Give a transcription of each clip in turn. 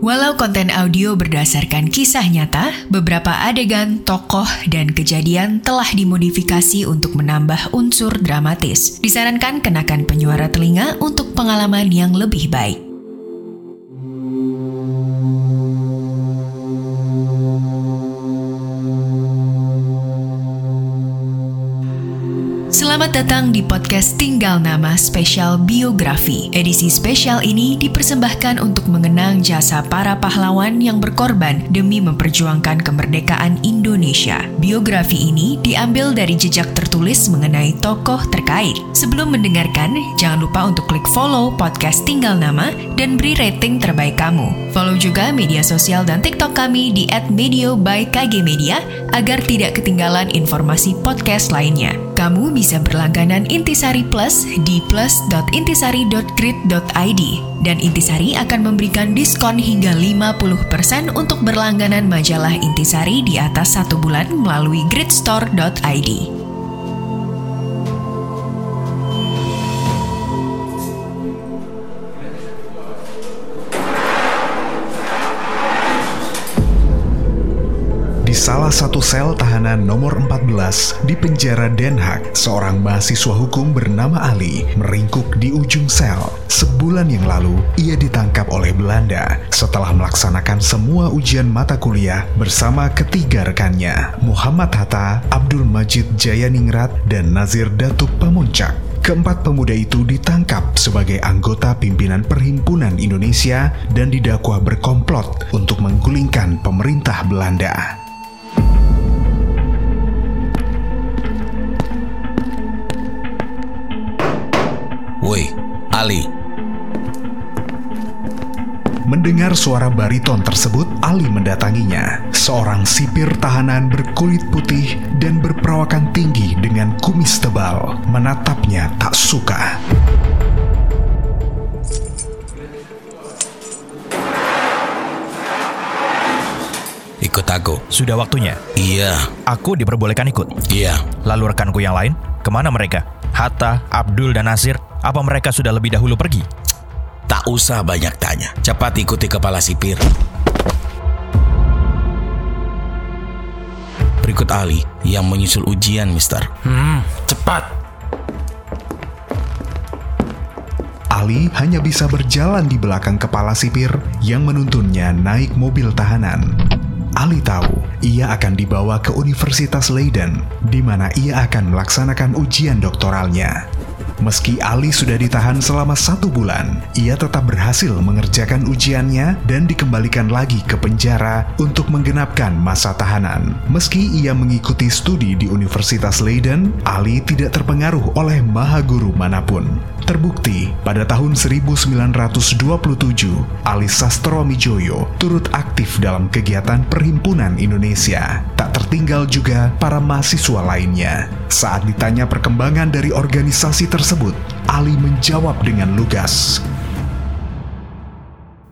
Walau konten audio berdasarkan kisah nyata, beberapa adegan, tokoh, dan kejadian telah dimodifikasi untuk menambah unsur dramatis. Disarankan kenakan penyuara telinga untuk pengalaman yang lebih baik. Selamat datang di podcast Tinggal Nama Spesial Biografi. Edisi spesial ini dipersembahkan untuk mengenang jasa para pahlawan yang berkorban demi memperjuangkan kemerdekaan Indonesia. Biografi ini diambil dari jejak tertulis mengenai tokoh terkait. Sebelum mendengarkan, jangan lupa untuk klik follow podcast Tinggal Nama dan beri rating terbaik kamu. Follow juga media sosial dan TikTok kami di @medio by KG Media agar tidak ketinggalan informasi podcast lainnya. Kamu bisa berlangganan Intisari Plus di plus.intisari.grid.id dan Intisari akan memberikan diskon hingga 50% untuk berlangganan majalah Intisari di atas satu bulan melalui gridstore.id. salah satu sel tahanan nomor 14 di penjara Den Haag, seorang mahasiswa hukum bernama Ali meringkuk di ujung sel. Sebulan yang lalu, ia ditangkap oleh Belanda setelah melaksanakan semua ujian mata kuliah bersama ketiga rekannya, Muhammad Hatta, Abdul Majid Jayaningrat, dan Nazir Datuk Pamuncak. Keempat pemuda itu ditangkap sebagai anggota pimpinan Perhimpunan Indonesia dan didakwa berkomplot untuk menggulingkan pemerintah Belanda. Ali. Mendengar suara bariton tersebut, Ali mendatanginya. Seorang sipir tahanan berkulit putih dan berperawakan tinggi dengan kumis tebal. Menatapnya tak suka. Ikut aku. Sudah waktunya. Iya, Aku diperbolehkan ikut. iya. Lalu rekanku yang lain, ke mana mereka? Hatta, Abdul, dan Nasir, apa mereka sudah lebih dahulu pergi? Tak usah banyak tanya. Cepat ikuti kepala sipir. Berikut Ali yang menyusul ujian, Mister. Hmm, cepat. Ali hanya bisa berjalan di belakang kepala sipir yang menuntunnya naik mobil tahanan. Ali tahu ia akan dibawa ke Universitas Leiden, di mana ia akan melaksanakan ujian doktoralnya. Meski Ali sudah ditahan selama satu bulan, ia tetap berhasil mengerjakan ujiannya dan dikembalikan lagi ke penjara untuk menggenapkan masa tahanan. Meski ia mengikuti studi di Universitas Leiden, Ali tidak terpengaruh oleh maha guru mana pun. Terbukti, pada tahun 1927, Ali Sastro Mijoyo turut aktif dalam kegiatan Perhimpunan Indonesia. Tak tertinggal juga para mahasiswa lainnya. Saat ditanya perkembangan dari organisasi tersebut, Ali menjawab dengan lugas,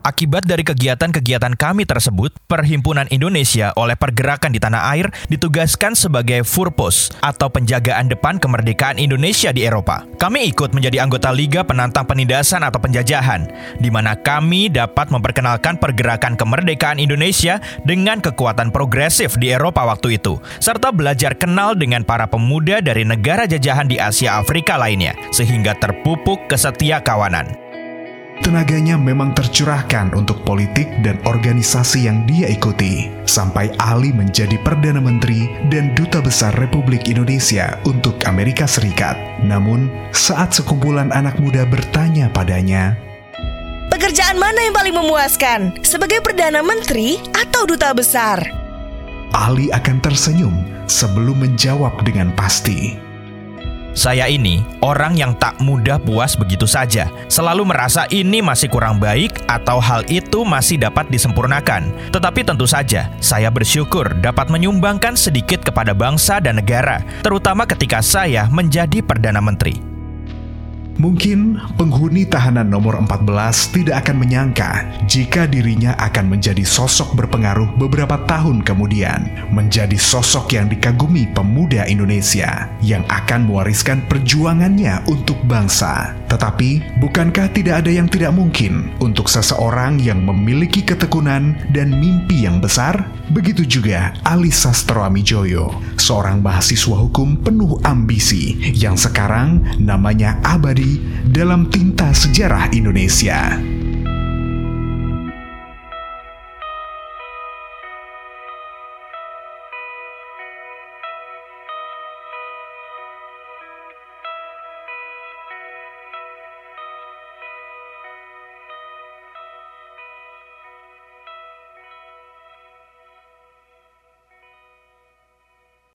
Akibat dari kegiatan-kegiatan kami tersebut, Perhimpunan Indonesia oleh pergerakan di tanah air ditugaskan sebagai Furpos atau penjagaan depan kemerdekaan Indonesia di Eropa. Kami ikut menjadi anggota Liga Penantang Penindasan atau Penjajahan, di mana kami dapat memperkenalkan pergerakan kemerdekaan Indonesia dengan kekuatan progresif di Eropa waktu itu, serta belajar kenal dengan para pemuda dari negara jajahan di Asia Afrika lainnya, sehingga terpupuk kesetia kawanan. Tenaganya memang tercurahkan untuk politik dan organisasi yang dia ikuti, sampai Ali menjadi Perdana Menteri dan Duta Besar Republik Indonesia untuk Amerika Serikat. Namun, saat sekumpulan anak muda bertanya padanya, Pekerjaan mana yang paling memuaskan? Sebagai Perdana Menteri atau Duta Besar? Ali akan tersenyum sebelum menjawab dengan pasti. Saya ini orang yang tak mudah puas begitu saja. Selalu merasa ini masih kurang baik atau hal itu masih dapat disempurnakan. Tetapi tentu saja, saya bersyukur dapat menyumbangkan sedikit kepada bangsa dan negara, terutama ketika saya menjadi Perdana Menteri. Mungkin penghuni tahanan nomor 14 tidak akan menyangka jika dirinya akan menjadi sosok berpengaruh beberapa tahun kemudian, menjadi sosok yang dikagumi pemuda Indonesia yang akan mewariskan perjuangannya untuk bangsa. Tetapi, bukankah tidak ada yang tidak mungkin untuk seseorang yang memiliki ketekunan dan mimpi yang besar? Begitu juga Ali Sastro Amijoyo, seorang mahasiswa hukum penuh ambisi yang sekarang namanya abadi dalam tinta sejarah Indonesia.